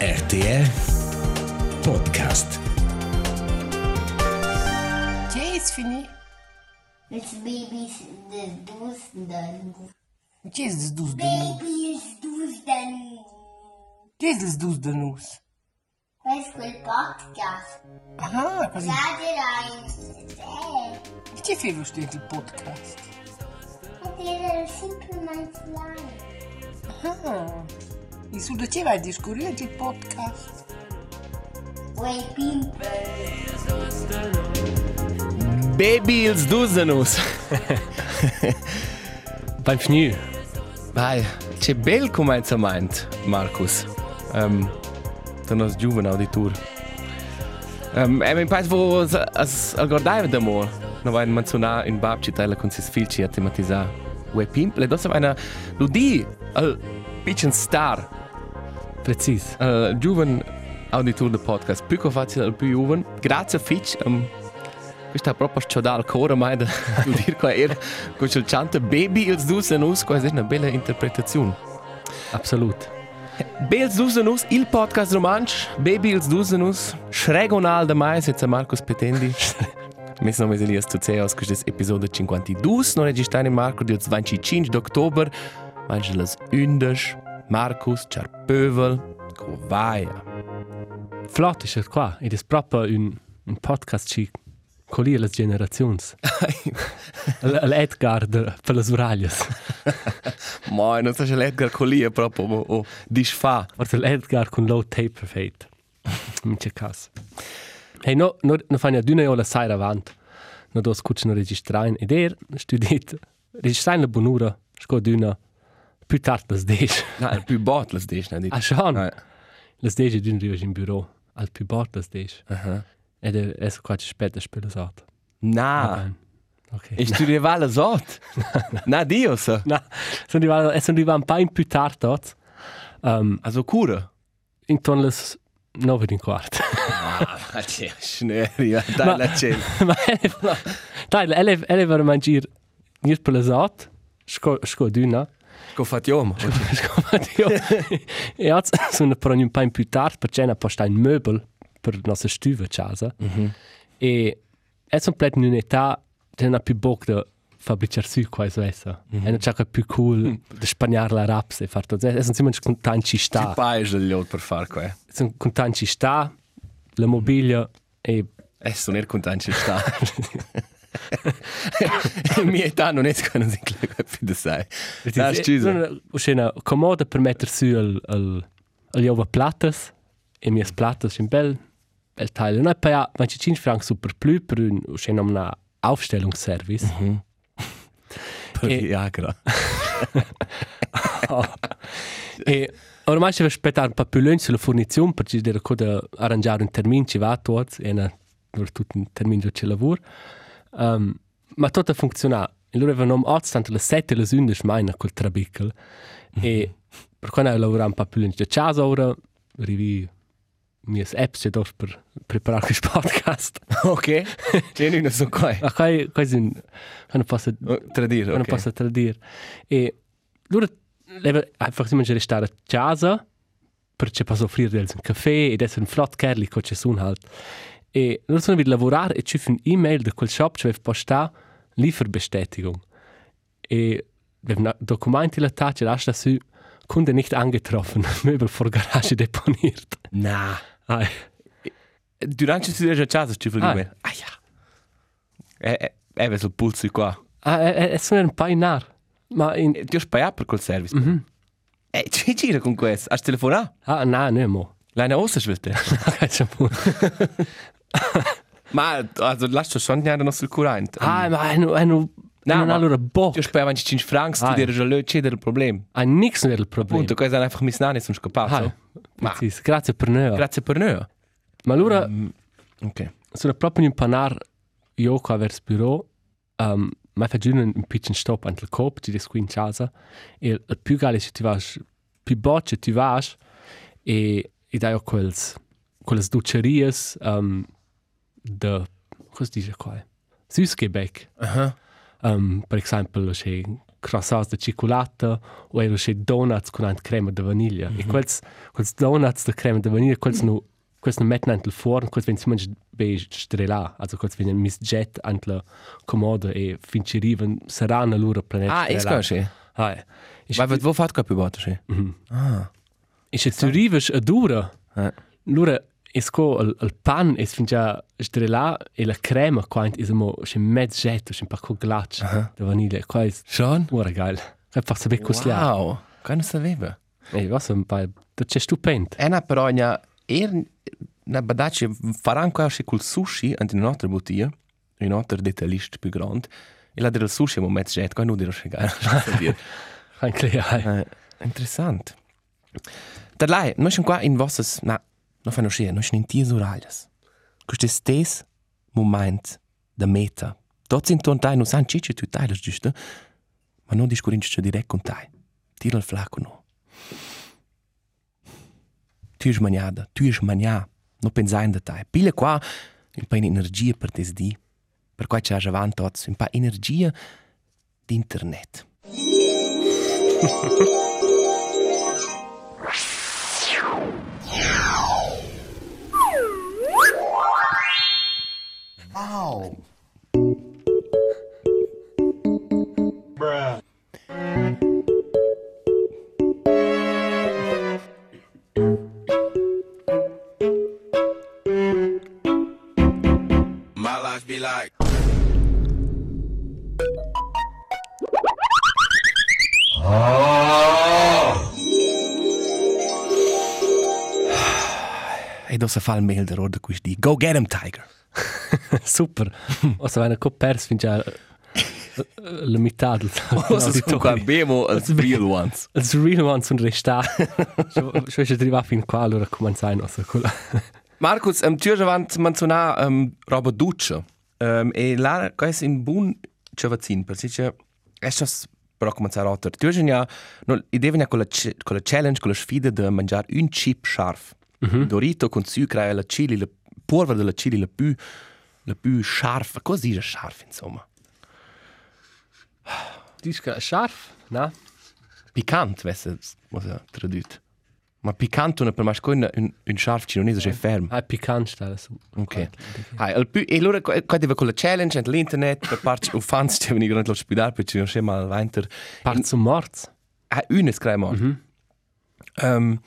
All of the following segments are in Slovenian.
RTR Podcast. Qu'est-ce fini? It's babies the do's done. Qu'est-ce dos de nous? Babies do's done. Qu'est-ce dos de nous? Questo è il podcast. Ah, così. Raderai. Che fai questo il podcast? Potete semplicemente live. Ah. E su da che vai a discorrere il podcast? Way people. Baby ils duzenus. Beim Fnü. Vai, c'è bel cominciamento, Marcus. Um, da nos giuven auditor. Um, e mi pare vo as as al guardare da mo. No vai menziona in babci tele con sis filci a tematizzare. We pimple, das eine ludi al bisschen star. Precis. Uh, giuven auditor del podcast. Più facile al più giuven. Grazie Fitch. Um, questa è proprio sciodare ancora mai da dire qua era con il chante baby ils dusenus. Questa è una bella interpretazione. Absolut. Bels dusenus, il podcast romansch. Baby ils dusenus. Schregonal da mai, senza Marcos Petendi. Mes nome è Elias Tuceos, questo è episodio 52. Non registrare Marco di 25 d'ottobre. Manche las undes. Marcus, Charpövel, Covaia. Flott ist es qua. Ed è proprio un, un podcast ci collia le generazioni. L'Edgar per le Uralias. Moj, non so, če l'Edgar Collier proprio o, o disfa. Forse l'Edgar con low tape perfect. Mi c'è caso. Hey, no, no, no fanno d'una ora sai avanti. No dos cucino registrare ed er studiet registrare la bonura, sco d'una più tardi les deix. No, il più bot les dici, ne? Ah, schon. Ah, Les deix d'un riva in bureau. Al più bot les deix. aha. Ed è, è so qua ci spetta spela sot. Na, Ok. e studiava la sot. Na, Dio, sa. Na, sono arrivato, e sono arrivato un po' in più tardi, um, Also cura. intorno alle nove di un quarto. Ah, ma c'è, schneri, dai la cena. Ma dai, elle, elle va mangiare niente per le sot, sco, sco d'una. Ko fatiom. Sco io. E oggi sono per un po' in più tardi, perché c'è posta un möbel per la nostra stuva a casa. E è completo in un'età che non ha più bocca da fabbricare su qua su essa. E non c'è più cool da spagnare la raps e fare tutto. E sono sempre contenti ci sta. Ti pai del liot per far qua. sono contenti ci sta, la mobilia e Eh, sono er content ci sta. Mia età non è che non si claga più da sai. Da scusa. una comoda per mettere su il, il, il uova platas e mie platas sind bel bel teil. Noi poi ha 25 franc super più per un c'è una Aufstellungsservice. Per E- Viagra. e ormai ci aspettare un po' più lungo sulla fornizione per ci dire arrangiare un termine ci va e una per tutto un termine ci lavoro. Um, ma tutto funziona. E loro avevano oggi tanto le 7 e le 11 mai col trabickel. E per quando lavoriamo un po' più da casa ora, arrivi mie apps che devo per preparare questo podcast. Ok. C'è una su qua. Ma qua è quasi un... Non posso Tradire, non ok. posso tradire. E loro leva einfach immer restare a casa perché posso offrire un caffè ed essere un flott kerli che c'è su halt. E loro sono wieder lavorare e ci fanno un'email da quel shop che posta Lieferbestätigung. E wir Dokumenti la tace lascia su Kunde nicht angetroffen, Möbel vor Garage deponiert. Na. Ai. Durante il studio a casa ci Ah. fai Ah ja. Eh, eh, eh, ves il pulso qua. Ah, è, è solo un po' in ar. Ma in... Ti ho spaiato per quel service. Mhm. Eh, ci gira con questo. Hai telefonato? Ah, no, no, mo. Lei ne Ma, also, lascia schon nicht noch sul current. Ah, ma è, è, no, No, non ma- ha allora boh. Ti ho spaiato 25 francs, Ah. tu dire già lì, c'è del problema. Ha nix non era il problema. Punto, questo è einfach mis nani, sono scappato. Ah, Ma- precis. Grazie per noi. Grazie per noi. Ma allora Mm, ok. sono proprio in panar io qua verso bureau. Um, ma faccio un, un piccolo stop ante il cop, ci desco in casa. E il più gale se ti vas, più bocce ti vas. E, e dai ho quels, quelles ducerias um, cosa dice qua? Süßgebäck. Aha. Um, per esempio, c'è croissants de cioccolata o era c'è donuts con ant crema de vaniglia. E quels quels donuts de crema de vaniglia quels nu quels nu metten ant il forn, quels wenn si mangi be strela, also quels wenn mis jet ant la comoda e fin ci riven serana lura planet. Ah, kann schon. Ah, Weil wo fahrt gerade über schon? E se tu rives a dura, Eh. Esco il, il pan es fin già strela e la crema quant is mo c'è mezz jet, c'è un po' glaccio de vaniglia. Qua è Schon? ora geil. E fa saber cosliare. Wow, es sapeva. E was un pa da c'è stupend. Ena però ina er na badaci faran qua che col sushi ant in un'altra bottiglia, in un'altra detalist più grande. E la del sushi mo mezzo jet, qua non dire che gara. Anche ja. Eh, interessant. Da lei, noi siamo qua in vostres, na, non fanno scia, noi siamo in ties oralhas. Questo stes moment da meta. Tots in ton tai, non san cici tu tai, las giusto? Ma non discurinci direct con tai. Tira il flacco no. Tu es maniada, tu es mania. Non pensai in da tai. Pile qua, un po' energia per tes di. Per qua c'è avanti tots, un po' energia di internet. My life be like. E do se fa il mail der order quis di. Go get him, Tiger. Super. O se vanno copers fin già la metà del Cosa su qua bemo als real ones. Els real ones sunt resta. Schon schon driva fin qua allora cominciai nostra quella. Markus, um, tu avant menziona um, roba duccia. Um, e la quais in bun chavazin, per si che estas però cominciare a Tu hai ja, no, idea ja con la, con la challenge, con la sfida di mangiare un chip scharf. Mm -hmm. Dorito con sucre e la chili, la polvere della chili la più, la più scharfa. Cosa dice scharf, insomma? Dies ka scharf, na? Pikant, vesse, er tradut. Ma pikant una per mascoina un, un scharf cinese che ferm. Hai pikant sta su. Ok. Hai, al più, e allora qua deve con la challenge all'internet per parti u fans che venivano allo spiedare per ci non c'è mal winter. Part zum Mords. Ha une screma. Mhm. Um,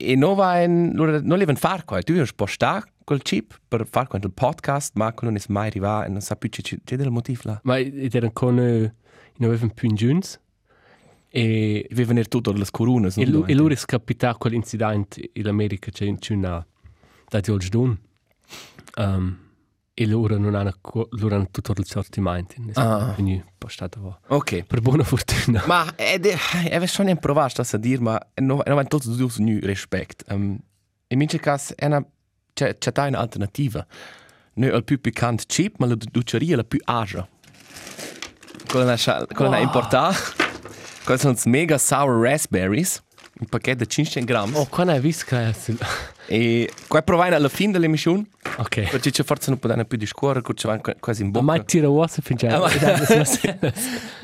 e no va in allora non leven far qua, tu hai sposta col chip per far qua il podcast, ma non è mai arriva e non sa più c'è c'è del motivo là. Ma ed eran con in avevan più giuns. E vi venire tutto le coronas. e e loro è scapitato quell'incidente in America c'è in una da George Dunn. Um, e loro non hanno loro hanno tutto il sortimento. Ah. Quindi postato. Ok. Per buona fortuna. Ma ed è schon ein provato a dir, ma no no van tots dus nu respect. Um, in mince cas è una c'è c'è ta un'alternativa. No il più piccante chip, ma la duceria la più agia. Quella na quella na importa. Quella sono mega sour raspberries. Un pacchetto di 500 grammi. Oh, qua hai visto che E qua provai alla fine dell'emission. Ok. Perché c'è forse non poteva più discorrere, che c'è quasi in Ma bocca. mai tira whatsapp fin già.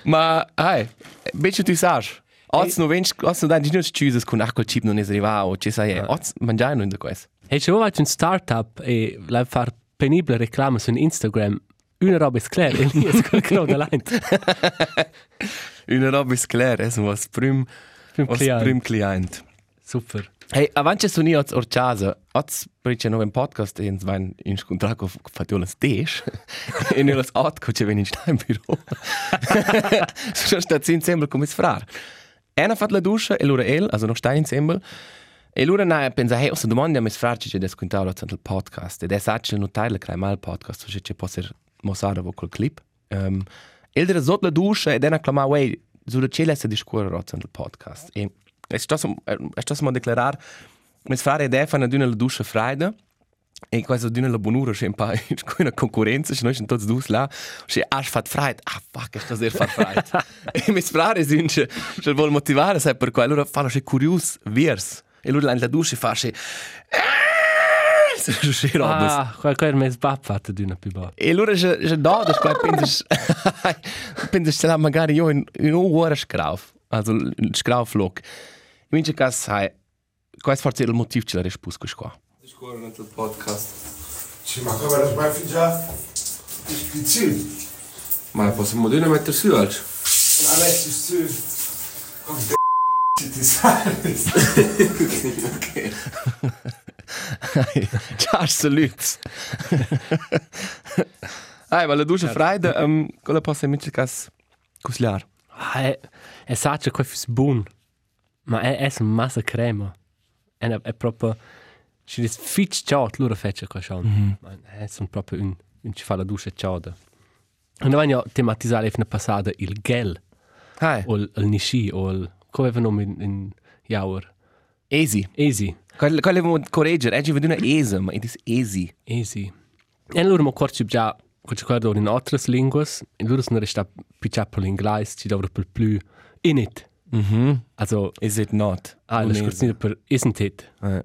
Ma, hai, invece tu sai, Oz non vens, oz non dai non scuses con acqua chip non è arrivato, ci sai, oz mangiare non da questo. Hey, c'è un startup e la far penibile reclama su Instagram. Una roba è clara, e lì è quello da lente. Una roba è chiara, è un prim, Prim client. prim client. Super. Hey, avanti su ni oz orchasa, oz perché no un podcast e ens vain in scontraco fatio las desh. E ne las ot co che ven in stein biro. Schon sta zin sembra come sfrar. Ena fat la duscia e lura el, also noch stein sembra. E lura na pensa, hey, ossa domandi a mes frarci che desquintalo al il podcast. Ed è sacci no taile crai mal podcast, so che ci può ser mosara vo col clip. Um, el dera sot la duscia ed ena clama, wey, su da cele se discuore rot il podcast. E es sto es sto mo declarar, mes frare ed è fanno d'una la duscia fraida. E quasi d'una la bonura c'è un po' una concorrenza, se noi siamo tutti due là, c'è has fat freit, ah fuck, è stasera fat freit. e mes frare sind che che vuol motivare, sai per quello allora fanno c'è curious viers. E lui la duscia fa c'è questa è roba. Ah, qualcosa mi sbappato di una più buona. E allora je je da das qua penses penses se la magari io in in un'ora scrauf, also il scrauflog. Mince cas sai quais forse il motiv ce la risposta qua. Scuola nel podcast. Sì, ma come lo sbaffi già? Spizzino. Ma possiamo dire mettere su oggi? Ma metti su. Con c***o ti sai. Ciao saluts. Ai, ma la duscia freida, um, quella possa mince cas cusliar. Ah, è, è saggio che è buon, ma è, è una massa crema. È, è proprio... Ci è fitch ciao, loro fece qua schon. Mm -hmm. È sono proprio un... un ci fa la duscia ciao. E noi abbiamo tematizzato la passata il gel, Ai, o il, il nishi, o il... Come aveva nome in, in Jaur? easy. Easy. Quella quella mo corregger, oggi vedo una esa, ma it is easy. Easy. E allora mi accorgo già, che ci guardo in altre lingue, e loro sono restati più per l'inglese, ci dovrebbero per più in it. Mhm. Also, Is it not? ah, la scorzina per isn't it. Eh.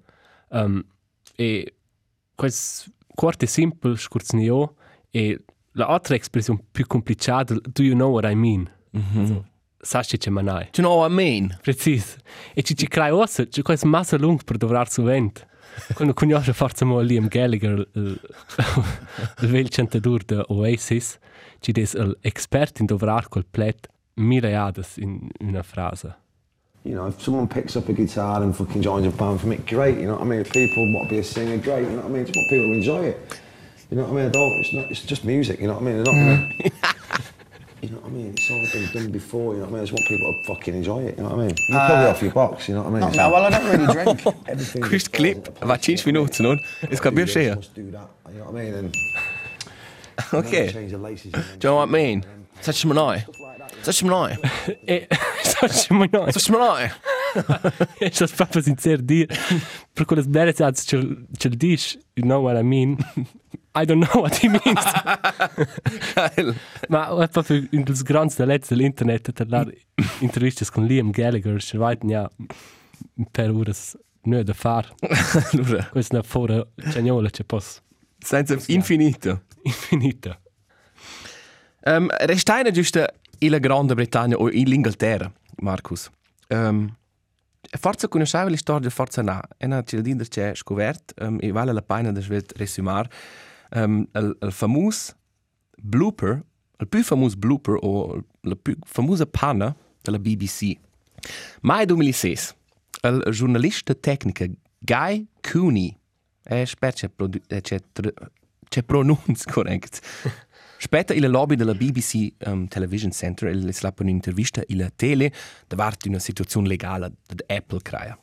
Um, e questo corto e semplice scorzino e l'altra espressione più complicata, do you know what I mean? Mhm. Also, Sasci c'è manai. Do you know what I mean? Precis. E ci ci crai ossa, c'è questo massa lungo per dovrar su vent. Quando conosce forse mo Liam Gallagher, il, il vel cantador de Oasis, ci des l'expert in dovrar col plet miriades in una frase. You know, if someone picks up a guitar and fucking joins a band from it, great. You know what I mean? If people want to be a singer, great. You know what I mean? Just want people enjoy it. You know what I mean? I don't. It's not. It's just music. You know what I mean? They're not gonna. you know what I mean? It's all been done before. You know what I mean? I just want people to fucking enjoy it. You know what I mean? You pull it off your box. You know what I mean? Not now, well, I don't really drink. Everything Questo just falls clip into place, va 5 you know what I minuti, non? E scambio mean? You scea. just must do that. You know what I mean? And Ok. change the laces. and then Do you know what I mean? Such a noi. Such a noi. E sasci mai noi. Such a noi. E sto proprio sincero dir. Per quelle belle sazze c'è c'è dish, you know what I mean? I don't know what he means. Geil. Ma è proprio in das grans der letzte internet der da intervistas con Liam Gallagher, ci vaiten ja per uras nö da far. Allora, Questa è fora cagnola c'è pos senza infinito. infinita. Um, Restaina giusto in Grande Bretagna o in Inghilterra, Marcus. Um, forza conosceva la storia Forza Na. E na ci dire c'è scovert, um, e vale la pena di svet resumar, um, il, il famoso blooper, il più famoso blooper o la più famosa panna della BBC. Mai 2006, il giornalista tecnico Guy Cooney, e c'è produ- eh, c'è pronunzia corretta, Später in der Lobby della BBC um, Television Center il es la per un'intervista in la tele davanti una situazione legale da Apple crea.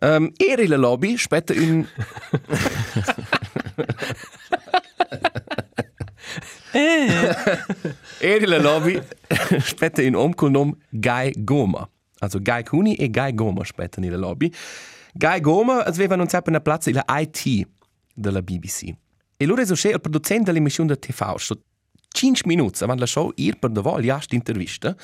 Um, era in la lobby, später un... era in la lobby, später un om col nome Guy Goma. Also Guy Cooney e Guy Goma später in la lobby. Guy Goma aveva annunciato una piazza in la IT della BBC. E allora è il producente dell'emissione di TV. Sto 5 minuti avanti la show, ir per davò gli ast intervista.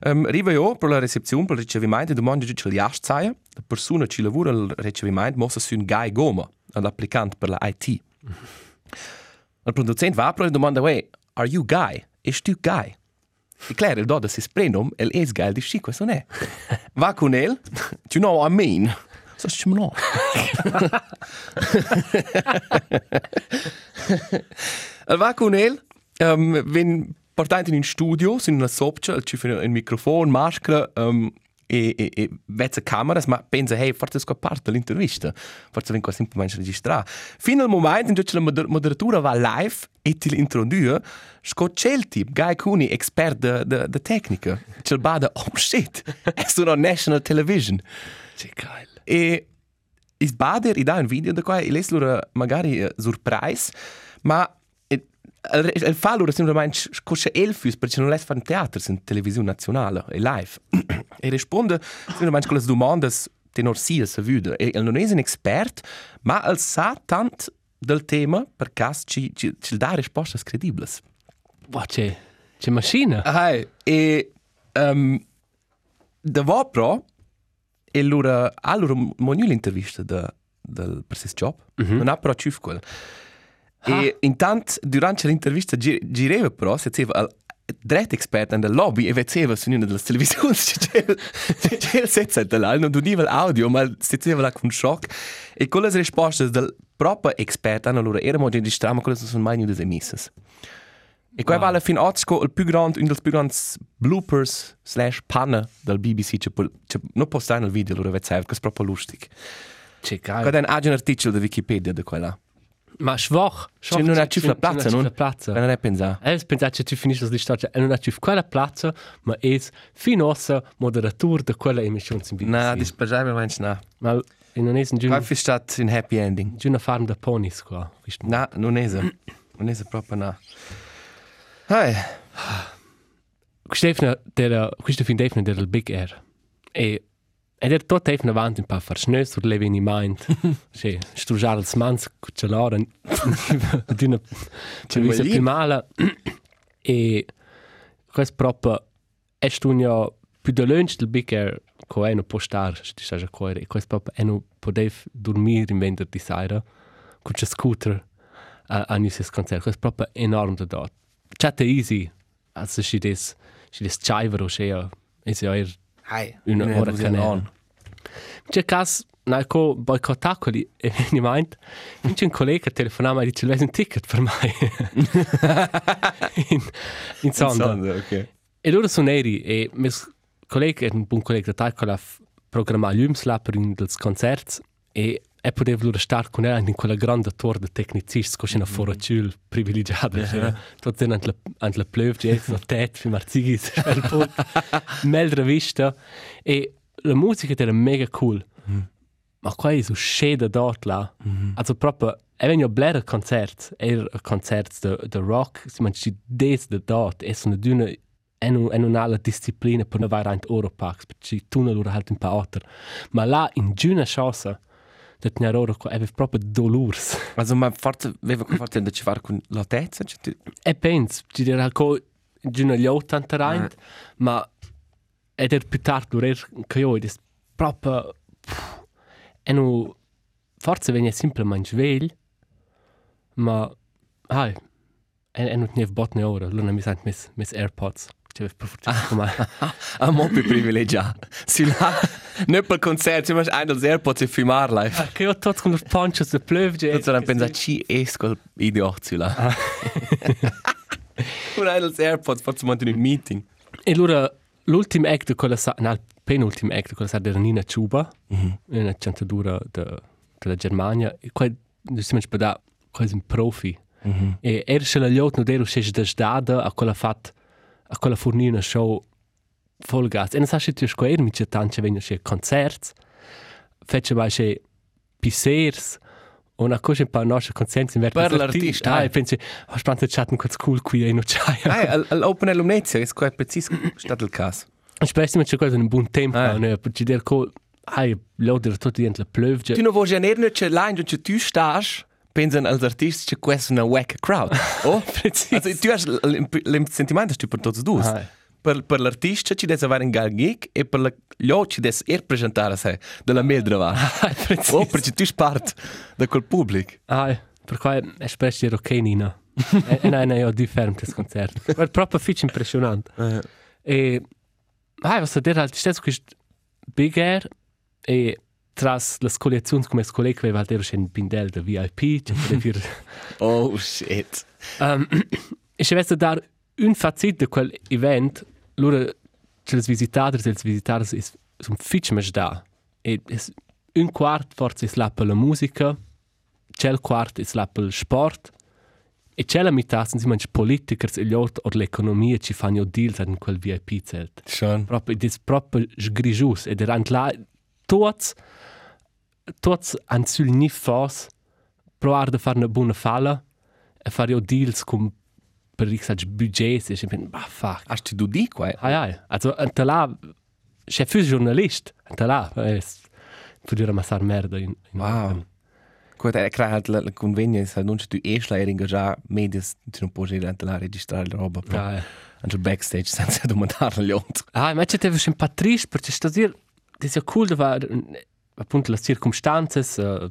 Um, arriva io per la recepzione, per il ricevimento, e domanda giù gli ast saia. La persona che lavora al ricevimento mossa su un Guy Goma, l'applicante per la IT. Il producente va per e domanda, wey, are you Guy? És tu Guy? E claro, il doda si sprendom, el es Guy, dice, sì, questo non è. Va con el, do you know what I mean? So, ci no. El va con el, um, ven portato in un studio, in una sopcia, ci fa un microfono, maschera, um, e, e, e vezza cameras, ma pensa, hey, forse è parte dell'intervista, forse vengo semplicemente registrare. Fino al momento in cui la moder moderatura va live e ti l'introduce, scoccia il tipo, Guy Cooney, expert de, de, de tecnica, ci bada, oh shit, è su una national television. Che geil. E is bader i da un video da qua e les lura magari uh, surprise, ma il, il fa lura semplicemente scosce elfus perché non les fan teatro in televisione nazionale e live. e risponde semplicemente con le domande tenor sia se vede. E il non è un expert, ma il sa tant del tema per caso ci, ci, ci dà risposte credibili. Wa c'è c'è macchina. Ah, e um, da va pro e allora allora mo l'intervista da del per sis job. Non ha però ciuf quel. E intant durante l'intervista gi- gireva però se zeva al dret expert nel lobby e vedeva su una delle televisioni c'è c'è il set là non udiva l'audio ma si zeva là con shock e con le risposte del proprio expert loro era modo di strama quelle sono mai nude emisses. E qua va alla fin Otsko il più grande un dels più grandi bloopers slash panne del BBC c'è c'è non postare nel video loro vedeva che è proprio lustig. C'è Qua geil. è un articolo di Wikipedia di quella. Ma schwach. C'è non ha ciuf la plaza, non? Non è pensato. Els pensat che tu finisci di storia e non ha ciuf quella plaza, ma es finossa moderator de quella emissione in BBC. Na, disperabil meinst na. Ma non es un giorno Qual fi stat in happy ending? una farm de ponis qua. Na, non esa. Non esa proprio na. Hai, Stefna der questo fin Defna der Big Air. E ed er tot Defna avanti un pa far snö sur levini mind. Sì, strujar els mans cuccialora d'una civisa lì. più mala. e questo proprio è stugno più da lunch del Big Air co è no postar, ti sa già coere. E questo proprio è no podev dormire in vender di sera c'è scooter a, a Newsies concert. Questo proprio enorme da dot. Chatte easy. Also si des si des chiver o shea. Is ja er hai. una ora canale. C'è cas Nalco boicotta quelli e mi meint c'è un collega che telefonava e dice un ticket per me in, in sonda ok. e loro sono neri e mio collega è un buon collega da tal ha programmato l'Umsla per un dels concerti e poteva loro stare con lui in quella grande torre di tecnicisti con una foracciul privilegiata cioè, tutti hanno la, la plöv di esso tet fi marzighi meldra vista e la musica era mega cool. Ma qua è so sceda dort là also proprio e venio blera concert er concert de de rock si man ci des de dort e sono d'una en en un'altra disciplina per non vai rein Europax per ci tu non halt un pa otter. Ma là in giuna chance de tenere ora qua è proprio dolors? Also ma forse aveva che forse da ci fare con la tezza, tu e pens ci dirà co giuna gli ottanta rein ma ed er più tardi dur che io è proprio e nu forse venne semplicemente svegli ma hai. E, e nu ne botne ora luna mi sant mis mis airpods cioè per fortuna come a mo più privilegiato. Si là, non per concerti, ma ein dels AirPods e filmar live. che io tot con il poncho se plövge Tutti hanno pensato, ci esco idioti là. Un ein dels AirPods, forse mantiene un meeting. e allora l'ultimo act di quella sa no il penultimo act di quella sa era Nina Chuba una cantadura de, della Germania e qua si mangia da quasi un profi e era se la liot non ero scesi da sdada a quella fat a quella fornire una show full gas e non sa se tu square mi c'è tanto vengono se concerti fece mai se pisers una cosa un po' nostra consenza in Per l'artista, ah, e pensi ho spanto chatten con cool qui e non c'hai Hai, all'Open Air Lumnezia, è preciso stato il caso. Spesso c'è cosa un buon tempo, Ah. ne, per ci dire hai l'odore tutto dentro la plövge. Tu non vuoi genere non c'è là, non c'è tu stai, pensano als artisti che questa è una wacka crowd. Oh, Preciso. Also, tu hai il sentimento che per tutti due. Ah. Per, per l'artista ci deve avere un gal gig e per la- gli altri ci deve er presentare sé della meldra va. Preciso. Oh, perché tu spart da quel pubblico. Ah, per cui è spesso ok Nina. e, e no, no, io di fermo questo concerto. È proprio fitch impressionante. E ah, was dire halt stesso questo Big Air e tras le scolezioni come scolec aveva altero un pindel da VIP, c'è per Oh, shit. Um, e se avesse dar un fazit di quel event, loro c'è les visitators e les visitators is un fitch mes da. E es un quart forse is là per la musica, c'è il quart is là per sport, e c'è la metà sono si manch politikers e gli altri o l'economia ci fanno deals in quel VIP zelt. Proprio, ed è proprio sgrigius, ed erant là, tots, tots han sul ni fos, provar de fare una buona falla, e fare io deals con, per riksag, budgets, e ich bin, bah, fuck. Hast du die qua? Ai, ai, also, ante là, c'è fu giornalist, ante là, es, fu dire massar merda in, in Wow. Gut, er kriegt halt la convegna, ist halt non c'è tu esla er ingaggiare medias, tu non puoi girare là registrare la roba, però Ah, anche backstage senza domandare agli altri. ah, ma c'è te un po' triste, perché sto a dire, das ist ja cool, da war, appunto le circostanze uh,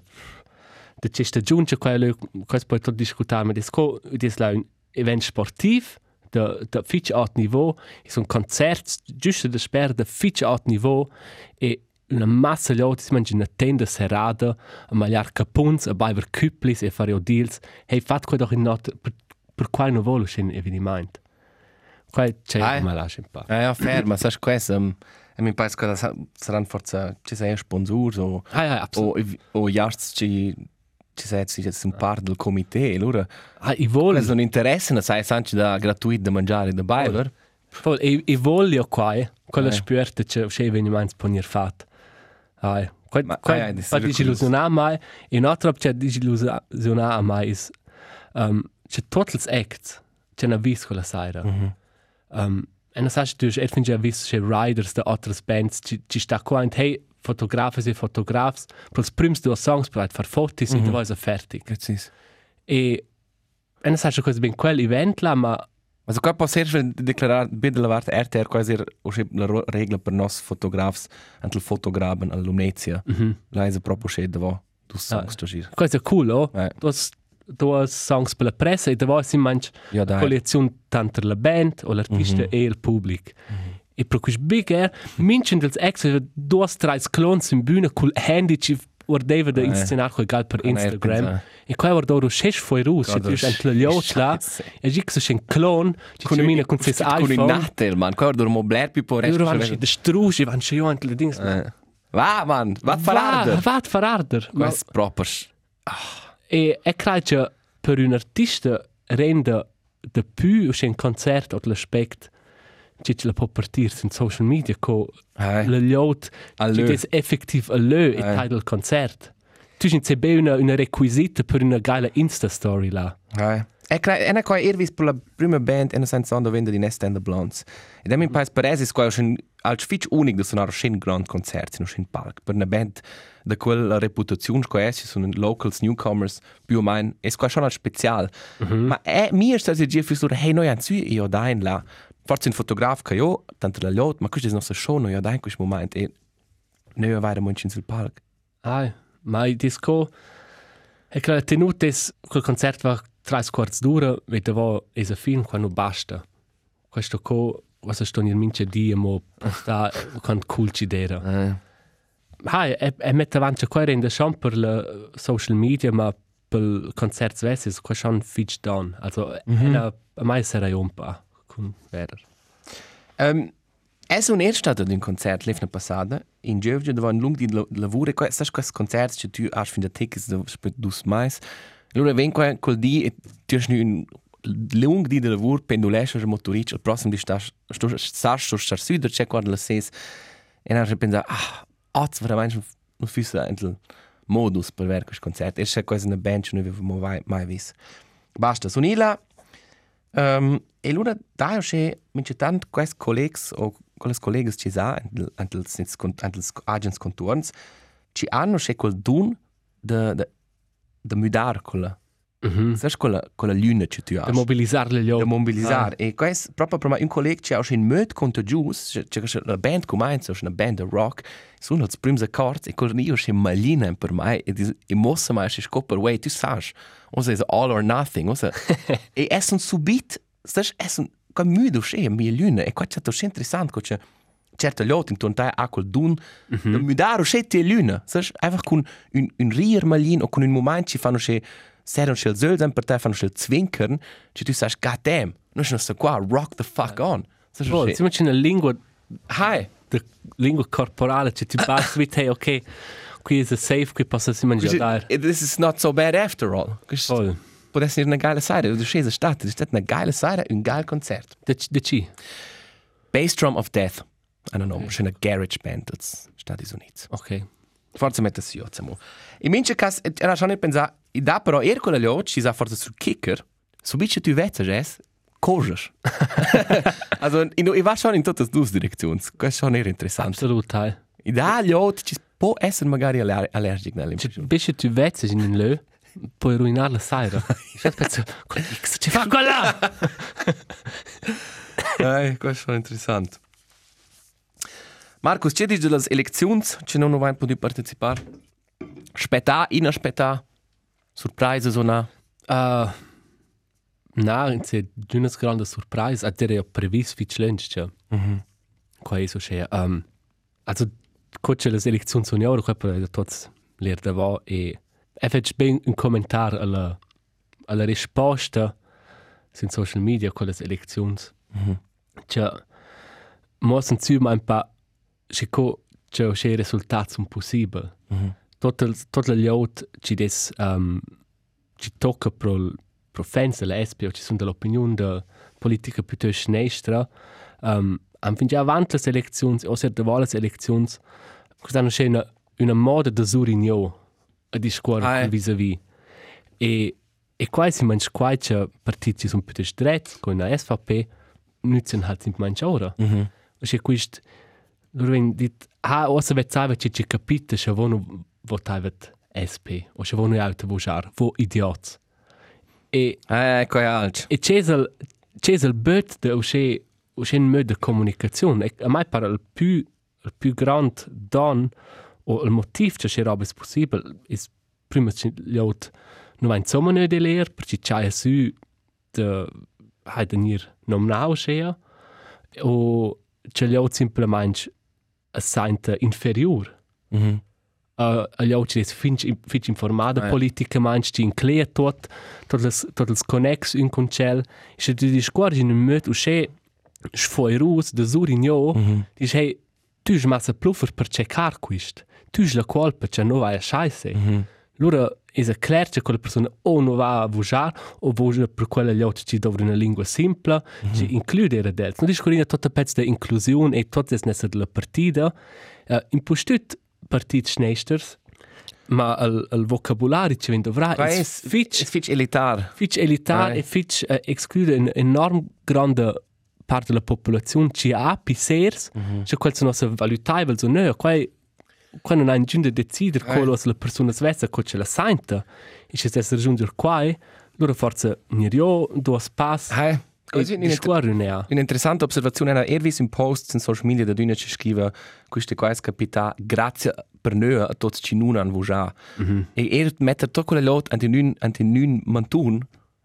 de c'è stagione quello questo poi tutto discutare ma dis la un event sportiv de de fitch alt niveau is un concert giusto de sper de fitch alt niveau e una massa ljudi si mangia una tenda serrada a magliar capunz a baiver cuplis e fare deals hei fat quei doch in not per, per quai no volo scen evidiment quai c'è Ah, ma lascia un po' Ja, ja, fair, ma sai questo, um, e mi pare che sa- saranno forse, ci sei sponsor o, ah ja absolut o, o jarts ci, ci sei, ci sei un par del comité, allora, ah i vol quello non interessa, sai, sanci da gratuito da mangiare da baiver. Vol, e, e voglio qua, quella Eh. spürte che c'è eveniment ponir fat. Ai, quai, Ma- quai, ah, ja, wirklich disillusionar mai, e un altro c'è disillusionar mai is, um, c'è gli acts, c'è una vis quella sera. Mhm. Um, e non sai, tu hai finito a vis c'è riders da altre bands, ci, ci sta qua, e hey, fotografi e fotografs, per i primi due songs per fare fotos Mhm. e poi è fertig. Precis. E, e non sai, cosa ben quel event là, ma Also qua può essere declarare bitte la vart RTR quasi la regola per nos fotografs antel fotograben al Lumnezia. Mhm. La è proprio scede va du songs to gir. Questo è cool, oh? Eh. Du hast, du hast songs per la pressa e da si manch Ja dai. collezione tanto la band o l'artista Mhm. e il pubblico. E per questo big air, minchen dels ex due tre clones in bühne col handy ci ordeva da Eh. inscenar quel gal per Ah, Instagram. pensa. E qua guardo ro sches foi rus, ci tu ent la liot là, Scheiße. e gic so schen clone, ci con ses Con il iPhone. Natel, man. Qua dormo bler più po E loro vanno resto. de struge, vanno sche jo ent le dings. Eh. Va, man, va fararder. va fararder. Ma- Questo proprio. E è credo che per un artista rende de più un concerto o l'aspetto che ce la può partire su social media con Eh. le liot che è effettiv a lö e Eh. tal del concert. Tu CB una, una requisita per una geile Insta-story là. Eh. E cre- e na qua ervis per la prima band e na senza onda vende di Nest and the Blondes. E da mi pais per esis qua schon als fitch unik da sonar schön grand concerti no schön park. Per una band da quella reputazione qua essi sono locals newcomers più o meno es qua schon als spezial. Ma è mi è stato già fi sur hey noi anzu io da in la forse un fotograf che io tanto la lot ma questo è nostro show noi da in questo momento e noi da munchin sul park. Ai, ma il disco e che la tenuta è quel concerto va tre quarts d'ora e da va è a film quando basta. Questo co was sto in mince di mo sta con cool ci dera. Eh. Hai, e, e mette avanti qua rende schon per le social media, ma per svessi è qua schon fitch down. Also, mm -hmm. a, a mai un po' con verer. Um, es un erst stato d'un concert l'efna passada in Georgia dove un lung di la- lavoro qua sai quest concert che tu has fin da tickets da spet dus mais allora ven qua col di e tu nu un lung di lavoro pendulesce il motoric il prossimo di sta sto sta sto sta süder c'è qua la ses e na pensa ah oz veramente un fissa entel modus per ver questo concert e c'è quasi una band che noi avevamo mai mai vis basta sonila Um, e allora da che mince tant quest collegs o quelles collegas ci sa antels antels agents contorns ci hanno che quel dun de de de mudar quella Mm -hmm. sai quella quella luna che tu hai De mobilizzare le de liot. mobilizzare e questo proprio per me un collega che ha in möd contagious c'è c'è la band comincia una band de rock sono i primi accordi e quel io c'è malina per me e dis- e mossa mai c'è scopper way tu sai o è all or nothing o e è un subit stai è un come müde c'è mi luna e qua c'è tutto interessante c'è certo lot in tontai a quel dun de mudare c'è te luna sai einfach con un un rier malin o con un moment ci fanno c'è Serano schel zöl per te fanno schel zwinkern, ci tu god damn, non c'è sto qua, rock the fuck on. Sai Oh, che in una lingua, Hi. de lingua corporale, che ti basta vite, hey, ok, qui è safe, qui posso si mangiare. This is not so bad after all. Voll. Può essere una geile Seite, du scese Stadt, das ist eine geile Seite, un geil Konzert. De, de ci? Bass Drum of Death. I don't know, okay. eine Garage Band, das Stati Units. Ok. Forse mette si io, zamo. In mince cas, era schon nicht pensare, i da però er quella lot, ci sa forse sul kicker, so bitte tu vezza jes, kojas. also, in, i va schon in tutte due direzioni, questo è schon eher interessant. Absolut, hai. I da lot, ci può essere magari aller allergic nell'impressione. Bisce tu vezzi in un lö, puoi ruinare la saira. Io penso, quel X ci fa quella! Nein, questo è schon interessant. Marcus, c'è dice delle elezioni, c'è non vai poter partecipare? Aspetta, in aspetta. Surprise sono. Uh, na, in se una grande surprise, a ho previsto fitch lunch, cioè. Mhm. Qua è so che um, also coche le elezioni sono ora qua per tots ler da va e e fetch ben un commentar alla alla risposta sin social media con le elezioni. Mhm. Cioè, mo sen zu ma un pa che co c'è che risultati sono possibili. Mhm. Tot il tot le lot ci des um, ci tocca pro pro fans della SP o ci sono dell'opinione de politica piuttosto sinistra um, am fin già avanti le elezioni o se de volle le elezioni questa c'è una una moda de surigno a discorrere Ah, eh. ah, vis-à-vis e e qua si manch qua c'è partiti sono piuttosto dret con la SVP nutzen halt sind manch ora Mhm. c'è questo loro ven dit ah o se vezzava ci ci capite che vono votavet SP o che vono auto votar vo idiots e Eh, ecco è alto. e c'è il but de usce usce un modo di comunicazione e a mai pare il più il più grande don o il motivo che roba è possibile è prima che gli altri non va insomma non di leer perché c'è su de hai de nir non nau c'è o c'è altri semplicemente a sente inferior Mhm. uh, gli altri è finch informata Eh. politica manch ci inclea tot tot les tot els connex un con cel se tu discordi in un möt u che sfoi rus de surigno Mhm. di che tu j massa pluffer per checar quist tu j la colpa che no vai a scheisse Mhm. Allora è chiaro che quella persona o non va a votar o voce per quella gli altri ci dovrebbe una lingua semplice, ci includere del. Non discorrere tutta pezzo di inclusione e tutte le nesse della partita. Uh, in postut partiti schnesters, ma il, il vocabolario ci viene dovrà Qua è è fitch, fitch elitar. fitch elitar Ah, eh. e fitch uh, esclude un'enorme grande parte della popolazione ci ha pisers, cioè quel sono nostre valutabili, so no, qua qua non ha in giunta decidere Eh. quello la persona svessa che ce la sente e se stesse raggiungere qua allora forse ne io due pass Eh, e così di scuola ne ha. Un'interessante osservazione era Ervis in post in social media da Duna ci scrive queste qua è capita grazie per noi a tutti ci non hanno già e er mette tutto quelle lot anti nun anti nun mantun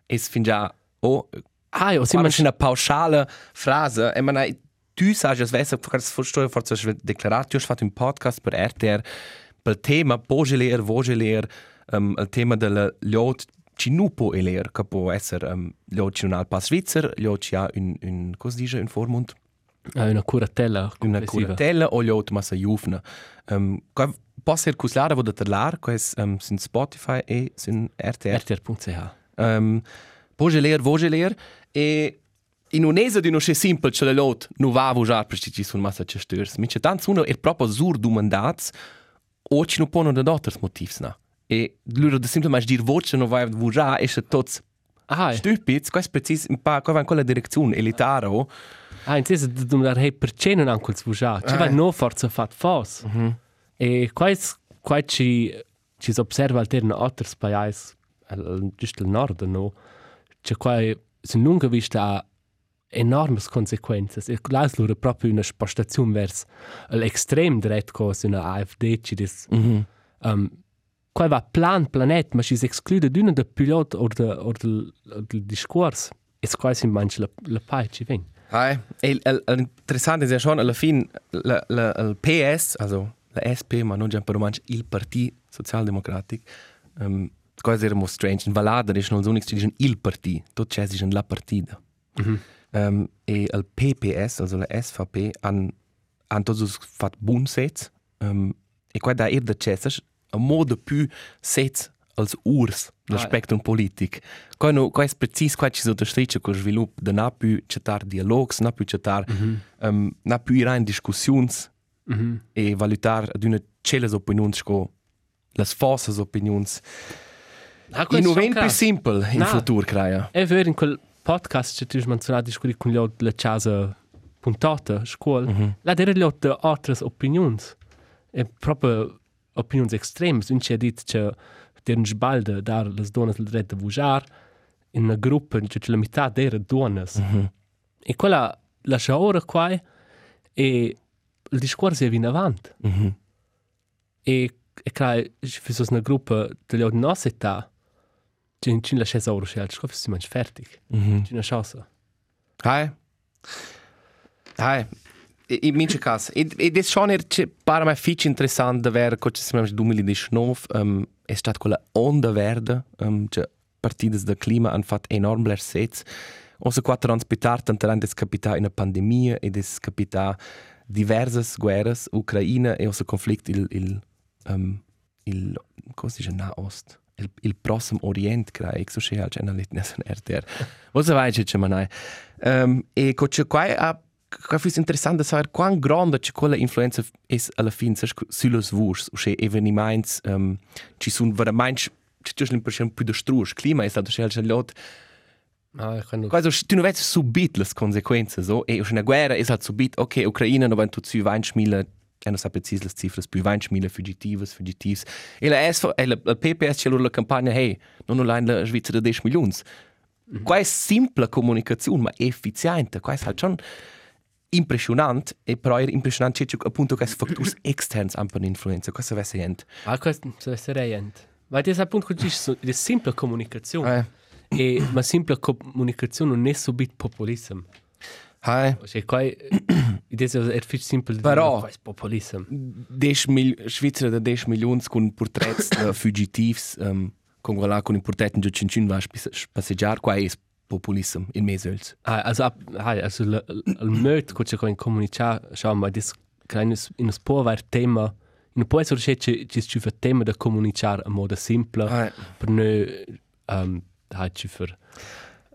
es fin già o ah io ma c'è una pauschale frase e man tu sai es weiß forse forse forse es deklarato io ho fatto un podcast per RTR per tema Bogeler Vogeler um, il tema della lot ci non può eler che può essere um, lot ci non ha il pass Svizzera lot ci ha un un cosa dice un formund una curatella una complessiva. curatella o gli altri massa juvna. Um, può essere cuslare vo da terlar, che è um, sin Spotify e sin RTR. RTR.ch Um, voce ler, voce ler, e in un'esa di non c'è simple, c'è l'ot, non va vojar perché ci sono massa gestors. Mi c'è tanto uno è proprio sur domandats, o ci non pongono da altri motivi, no? E loro da semplicemente dire voce non va a vojar, e c'è tots ah stupids, questo è preciso, un po' qua in quella direzione, elitare, o? ah in senso di domandare hey perché non anche il svugia ci va no forza fat fos e qua qua ci ci si osserva alterna altri paesi giusto il nord no c'è qua si non vista enorme conseguenze e là loro proprio una spostazione verso l'estrem dret cosa una AfD ci dis um, qua va plan planet ma ci si esclude d'una de pilot o de o del, del discorso e quasi manca la la pai ci ven Hi. E l'interessante è schon alla fine la, la, il PS, also la SP, ma non già per romanzo il Partito Socialdemocratico, um, cosa era molto strange. In Valada è non l'unico che dicono il Partito, tutto c'è dicono la partita. Um, e il PPS, also la SVP, han, han todos fatto buon sets, um, e qua da er da c'è a modo più sets als urs del Ah, eh. spectrum politic. Qua no, qua è preciso qua ci sono strisce con sviluppo da na più cetar dialogs, na più cetar, um, na più ira in discussions e valutar ad una celles opinions co las falsas opinions. ah, In un più simple in No. futuro, creia. È vero, in quel podcast che tu hai menzionato discutere con gli altri casa puntata, scuola, Mhm. là era gli altri altre opinioni. E proprio opinioni estreme. Un ci ha detto che era un sbaglio dare le donne il diritto di votar in una gruppa, cioè la metà era donne. E quella lascia ora qua e il discorso è in avanti. Mhm. E, e crai, se fosse una gruppa degli di nostra età, c'è in la scesa ora, c'è altro, si mangia fertig. Mhm. C'è una chance. Hai. Hai. In mince cas. E e des schon er che para mai fich interessant da ver co ci 2019 um, è stat quella onda verde um, che partidas da clima han fat enorm bler sets. Osa qua transpitar tantarant des capita in a pandemia e des capita diversas guerras, Ucraina e osa conflict il il um, il cosa si dice na ost il, il prossimo orient crea ex so schea c'è una litnia son RTR cosa vai c'è manai. Um, e co c'è qua a qua fis interessante saber quan grande c'è quella influenza es alla fin sa sulos vurs o che eveniments um, ci sun veramente c'è c'è l'impressione più de strusch clima è stato schea c'è lot. Ah, quando... Quasi, tu non vedi subito le conseguenze, so, e una guerra è subito, ok, Ucraina non vanno tutti 20.000, e non sa precis le cifre, più 20.000 fugitivos, fugitivs. E la, S, e la, la PPS c'è la campagna, hey, non online la Svizzera 10 milioni. Mm -hmm. Qua è simple comunicazione, ma efficiente, qua è halt schon impressionante, e però è impressionante c'è appunto che fattori esterni hanno un'influenza, questo è niente. Ah, questo deve essere niente. Ma ti appunto che dici, è simple comunicazione. Eh. E, ma simple comunicazione non è subito populismo. Hai. È più simple di Però- dire, qua è populismo. 10 mil Svizzera da 10 milioni con porträts de fugitivs um, quella con i porträts di cincin va passeggiare qua è populism in mesels Ah, also, ah, also il, il modo che c'è in comunicare, diciamo, ma dis, in un po' va tema, in un po' è che ci ci ci fa tema da comunicare in modo semplice, Ah. per non, um, ha ci per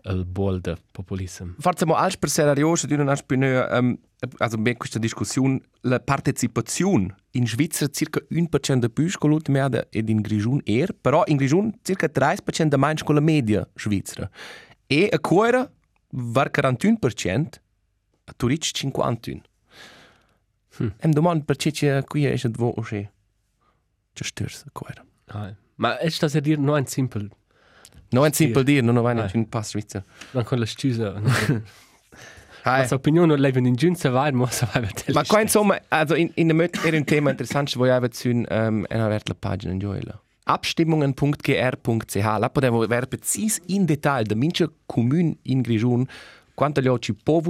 il bol del populismo. forse mo als per serioso di non als per um, also ben questa discussione la partecipazione in Svizzera circa 1% de più con l'ultima media ed in Grigion er però in Grigion circa 30% de meno con la media svizzera e a Coira var 41% a Turic 51 Hm. Em domand perché c'è qui è dvo o che c'è sters a Coira Ah, ma è sta a dire non è simple, No è simple dir, non vai Ah. in pass Svizzera non con la scusa. Hai. Ma opinione leben in giunza vai, ma sa vai Ma qua insomma, also in, in der Mitte era un tema interessant, wo ich eben zu ähm, einer Wert Pagina in Joela. Abstimmungen.gr.ch La potevo ver precis in detail da mince comune in Grigion quanto gli ci può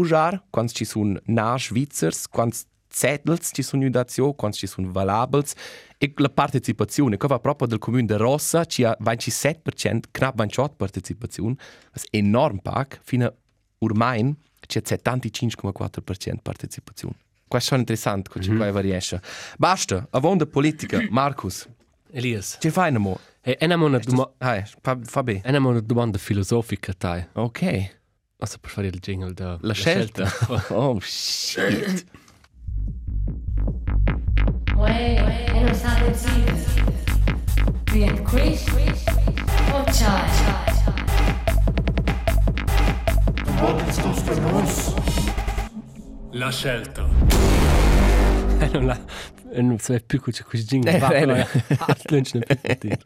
quanto ci sono na Svizzers, quanto zetels ci sono udazio, quanto ci sono valabels e la partecipazione, che va proprio del comune de Rossa, ci ha 27%, knapp 28% partecipazione, è enorm pac, fino a Urmain c'è 75,4% partecipazione. Questo è interessante, mm -hmm. qua riesce. Basta, avonda politica, Marcus. Elias. Ci fai una E e una domanda, Hai, fa, bene. e una domanda filosofica, tai. Ok. Also per fare il jingle da La scelta. oh, shit. Bien quiz o chai? La scelta. E non la... E non so più cosa questo jingle Eh, va, eh, ma eh. art lunch ne più poter.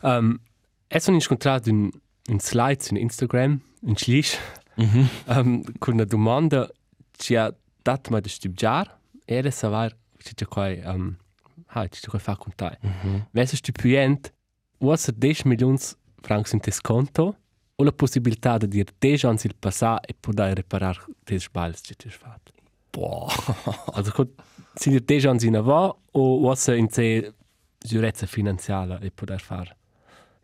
Um, e sono incontrato un, un slide su Instagram, un slish, Mhm. um, con una domanda ci ha dato mai da studiare e era saper ci c'è qua um, ah, ci c'è qua fa con te. Mhm. Verso stupient, was 10 milioni francs in tes conto o la possibilità di dire 10 anni il passato e poter riparare tes sbaglios che ti hai fatto. Boah. Also sind dir 10 anni in avanti o was in se giurezza finanziaria e poter fare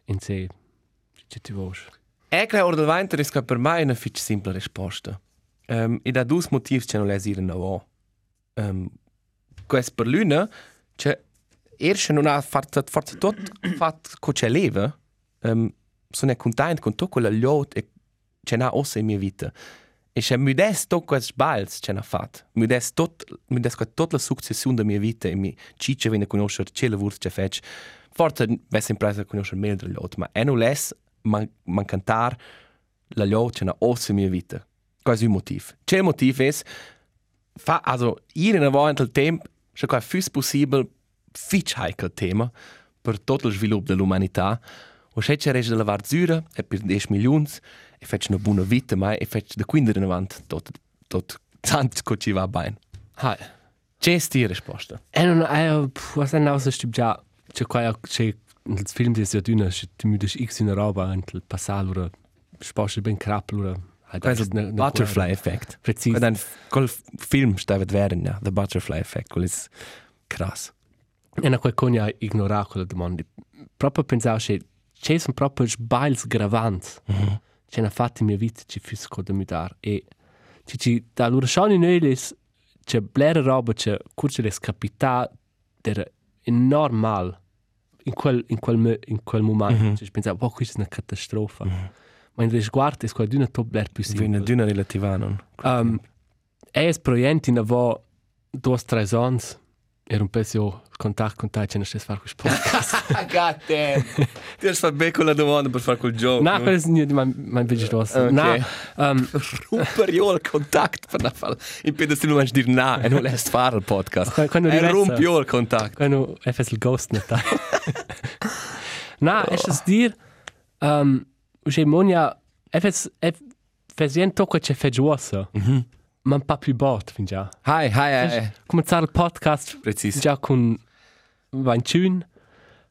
in se che ti vuoi. E che ora del vento è per me una fitch simple risposta. Um, e da due motivi che non le dire no. Um, questo per l'una, cioè, erst non ha fatto forse tutto fatto con c'è leva, um, sono contento con tutto quello lot e c'è na ossa in mia vita. E c'è modesto questi sbals che ha fatto. Modesto tot, modesto tutta la successione della mia vita e mi ciccia viene a conoscere c'è lavoro che faccio. Forse è sempre a conoscere meglio del lot, ma è non less man, man cantar la lot c'è una ossa in mia vita. Il motivo. C'è motivo è fa also ir in avanti il tempo c'è qua fus possibile fitch heikel tema per tutto il sviluppo dell'umanità o c'è c'è rege della varzura e per 10 milioni e faccio una buona vita ma e faccio da quindi in avanti tot tot che ci va bene Hai. C'è sti risposta. E non è, was è nausa stib già, c'è qua, c'è nel film di sia d'una, c'è ti mi dici x una roba, in il passato, ora, sposta ben crapel, ora, Questo è il butterfly effect. Preciso. Quando un col film stava vedere, ja, the butterfly effect, quello è krass. E na quel cogna ignorare quella domanda. Proprio pensavo che c'è sono proprio sbaglios gravanti. C'è una fatta in mia vita che fisse cosa mi dar. E ci ci da loro schon in elis c'è blera roba c'è curce le scapità era enorm mal in quel in quel in quel momento. Ci pensavo, oh, questa è una catastrofe. Ma in risguardo è quella top bler più simile. d'una relativa non. Um, è proienti in avo due tre ans. Era un pezzo contatto con te, ce ne stai fare questo podcast. Damn. Ti hai fatto bene con la domanda per fare quel gioco. No, questo è mein, mein Business. Ok. No, um, Romper io il contatto per la fare. In pedo se non vuoi dire no e non lässt fare il podcast. Quando- E rivessa- rompi io il contatto. quando è fatto il ghost da. no, è das dir, um, usce monia, è fatto, è fatto tocco c'è fatto giuosa. Ma un po' più bot, fin già. Hi, hi, hi. Cominciare il podcast Preciso. già con Vanciun.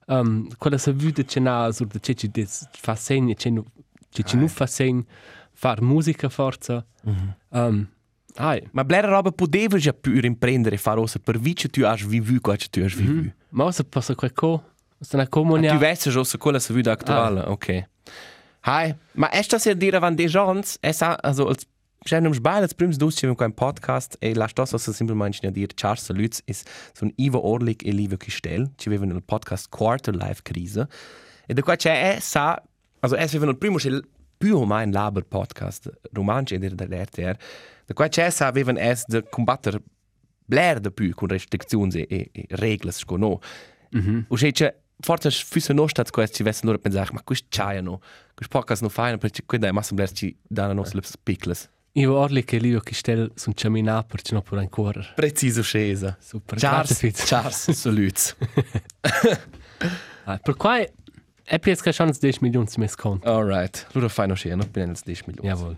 Um, quella se vede c'è na sur de c'è ci fa segni, c'è nu c'è ci nu fa segni, far musica forza. Um, ai, Ma blera roba poteva già più riprendere e fare ossa per vice tu hai vivu qua che tu hai vivu. ma se passa qualcosa, se na Ah, comunia. tu vesti già ossa quella se vede attuale, ok. Hi, ma è sta ser dire van de gens, es ha also als Schnell im Spiel, als prims dus ci un podcast e la stossa so semplicemente a dir ciao saluts is so un Ivo Orlik e Livio Kistel, ci avevano il podcast Quarter Life Krise. E da qua c'è è sa, also es avevano il primo c'è più o meno laber podcast romanci ed dell'RTR. Da qua c'è sa avevano es de combattere bler de più con restrizioni e, e reglas con no. Mm-hmm. O c'è forse fosse no stats questi ci vessen loro pensare ma questo c'è no. Questo podcast no fine perché quella è massa bler ci danno nostre piccles. Io orli che Livio Kistel sun camina per ci no per ancora. Preciso scesa. Super. Charles. Charles, saluts. Ah, per qua è più che chance 10 milioni di mes conto. All right. Loro fai no scena, els 10 milioni. Jawohl.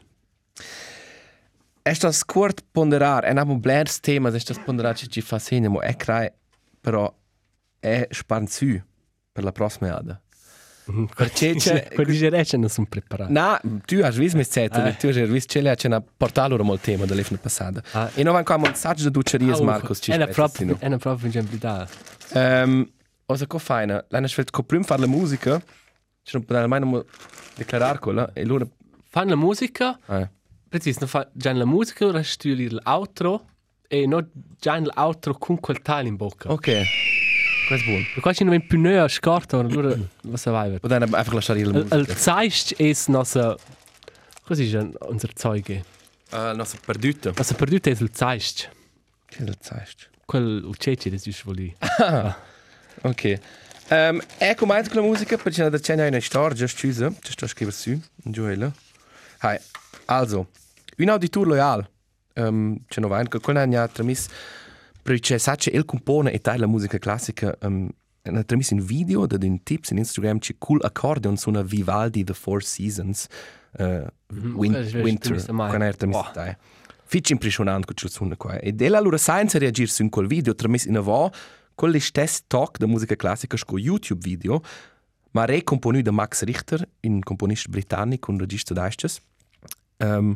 Estas kort ponderar, en amo blers temas, estas ponderar ci ci fa segna mo e crai, però è spanzu per la prossima ada. Perché c'è Quelli Recce non sono preparati. Na, tu hai visto mes zette, tu hai visto c'è c'è una portale ora molto tema dell'anno passato. Ah. E non ancora un saggio di duceries Marcos ci È una propria, è una propria ingenuità. Ehm, cosa co faina? L'hanno scelto co prim fare la musica. Ci non poteva mai non declarar quella e loro Fanno la musica, eh. preciso, non fa già la musica, ora stili l'outro e non già l'outro con quel taglio in bocca. Ok. Questo è buono. Per qua ci non più noi a scorta, allora was vai. Poteva einfach lasciare la Il musica. Zeist ist nostra Così è unser Zeuge. Uh, non so perduto. Was er perduto è il Zeist. Che del zeist? Quel uccece des just voli. Ok. Um, ecco mai con la musica perché c'è da c'è una storia già chiusa, ci sto scrivendo su, Gioele. Hai. Also, un auditor loyal. Um, c'è no vain, quella è una tramis perché sa che il compone e la musica classica um, una tramis in video da den tips in Instagram c'è cool accordion suona Vivaldi The Four Seasons uh, win è Winter da mai. quella è tramis Boh. dai. Fitch impressionante con suona qua. E della loro scienza reagir su quel video tramis in avo con le stesse talk da musica classica con YouTube video ma recomponu da Max Richter, un componista britannico, un regista d'Aistes. Um,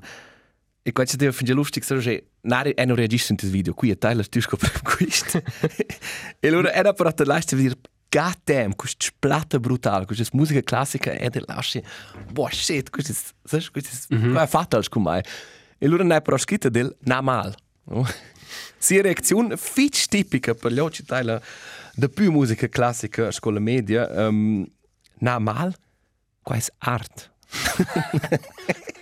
e qua c'è da finire lustig, so che nari è un regista in questo video, qui è Tyler Tusko per questo. e allora era però da lascia dire God damn, questa splatta brutale, questa musica classica è da lascia, boh shit, questo è, questo è, mm -hmm. è fatal con me. E allora ne è però scritto del na mal. no? Sia reazione fitch tipica per gli occhi Tyler da più musica classica a scuola media, um, na mal, qua è art.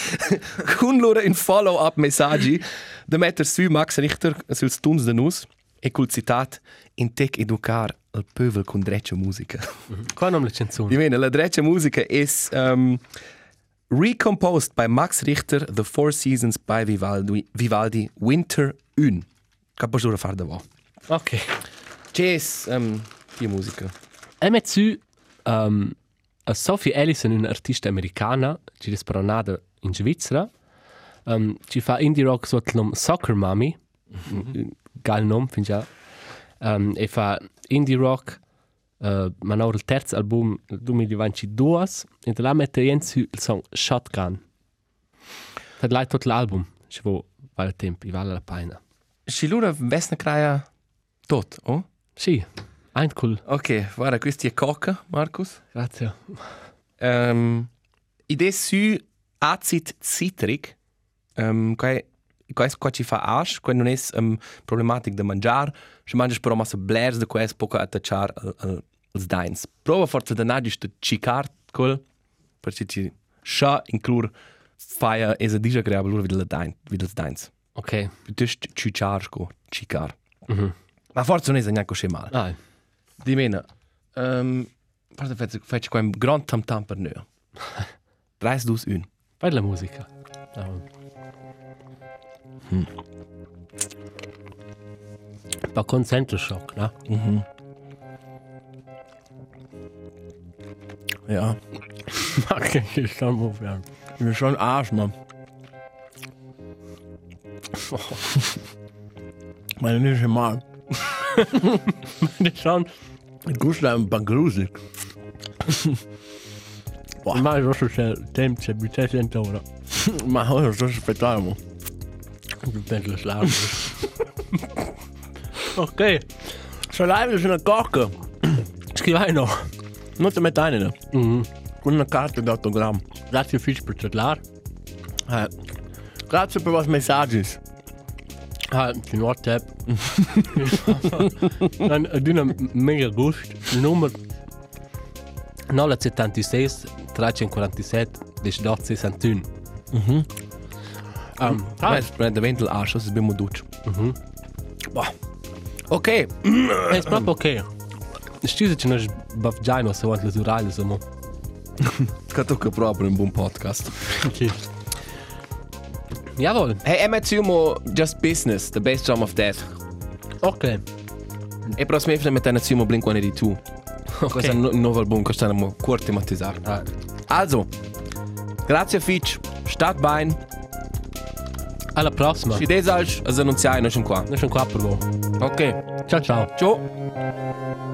loro in follow-up messaggi da mettere su Max Richter sul stuns de nus e col citat in tec educar il pövel con dreccia musica. Qua non le canzoni. Io bene, la dreccia musica is um, recomposed by Max Richter, The Four Seasons by Vivaldi, Vivaldi Winter 1. Capo fare da vo. Ok. C'è um, die musica. E met su um, a Sophie Ellison, un'artista americana, ci è nata in Svizzera, um, ci fa indie rock sotto il nome Soccer Mommy. geil nom, finde ich auch. Um, e fa indie rock, uh, ma ora il terzo album del 2022, e là mette Jens il song Shotgun. Dat lei tot l'album, ci vo vale tempo, i vale la pena. Și lura vesna kraja tot, oh? Sì, ein cool. Ok, guarda, questi è coca, Marcus. Grazie. Um, idee su acid citric, um, quai, quai, quai ci fa ash, quai non è um, problematic da mangiar, se mangias però massa blers de quai es poca attacciar al, al, als dains. Prova forza da nadi sto cicar col, perché ci scha inclur faia esa dija creaba lura videl dain, videl dains. Ok. Piuttosto cicar sco, cicar. Mhm. Ma forza non è neanche così male. Ah, Di mena, um, guarda, faccio, faccio qua un gran tam tam per noi. 3, 2, 1. fai la musica. Ah. Hmm. Un po' concentro shock, no? Mhm. Ja, Ma che ci stiamo facendo? ich bin schon Arsch, Mann. Meine nicht mal. Det är sån. Gusta Buah. Mi madre, yo soy James, se mi 300 euros. Más o menos, yo sospechábamos. Okei. Se laivi sinne kahka. Skrivaino. No se met aina. Mm. Kun kaarten dat autogram. Grazie fish per chatlar. Eh. Grazie per vos messagis. Ah, in WhatsApp. Dan dina mega gust. Nummer 076 1347 1861. Mhm. Um, ah. Da vem, da Ašo se bi mu duč. Mhm. Ok. Jaz prav ok. Ščizi, če naš bavdžajno se vant lazurali samo. Kaj to, kar problem bom podcast. okay. Jawohl. Hey, Emma Just Business, the bass drum of death. Okay. E prossime film è Tanazumo Blink-182. Okay. Questa è no-, un nuovo album, questo è un cuore tematizzato. Ah. Also, grazie Fitch, stat bein. Alla prossima. Ci desalci, as annunziai, noi siamo qua. Noi siamo qua per voi. Ok. Ciao ciao. Ciao.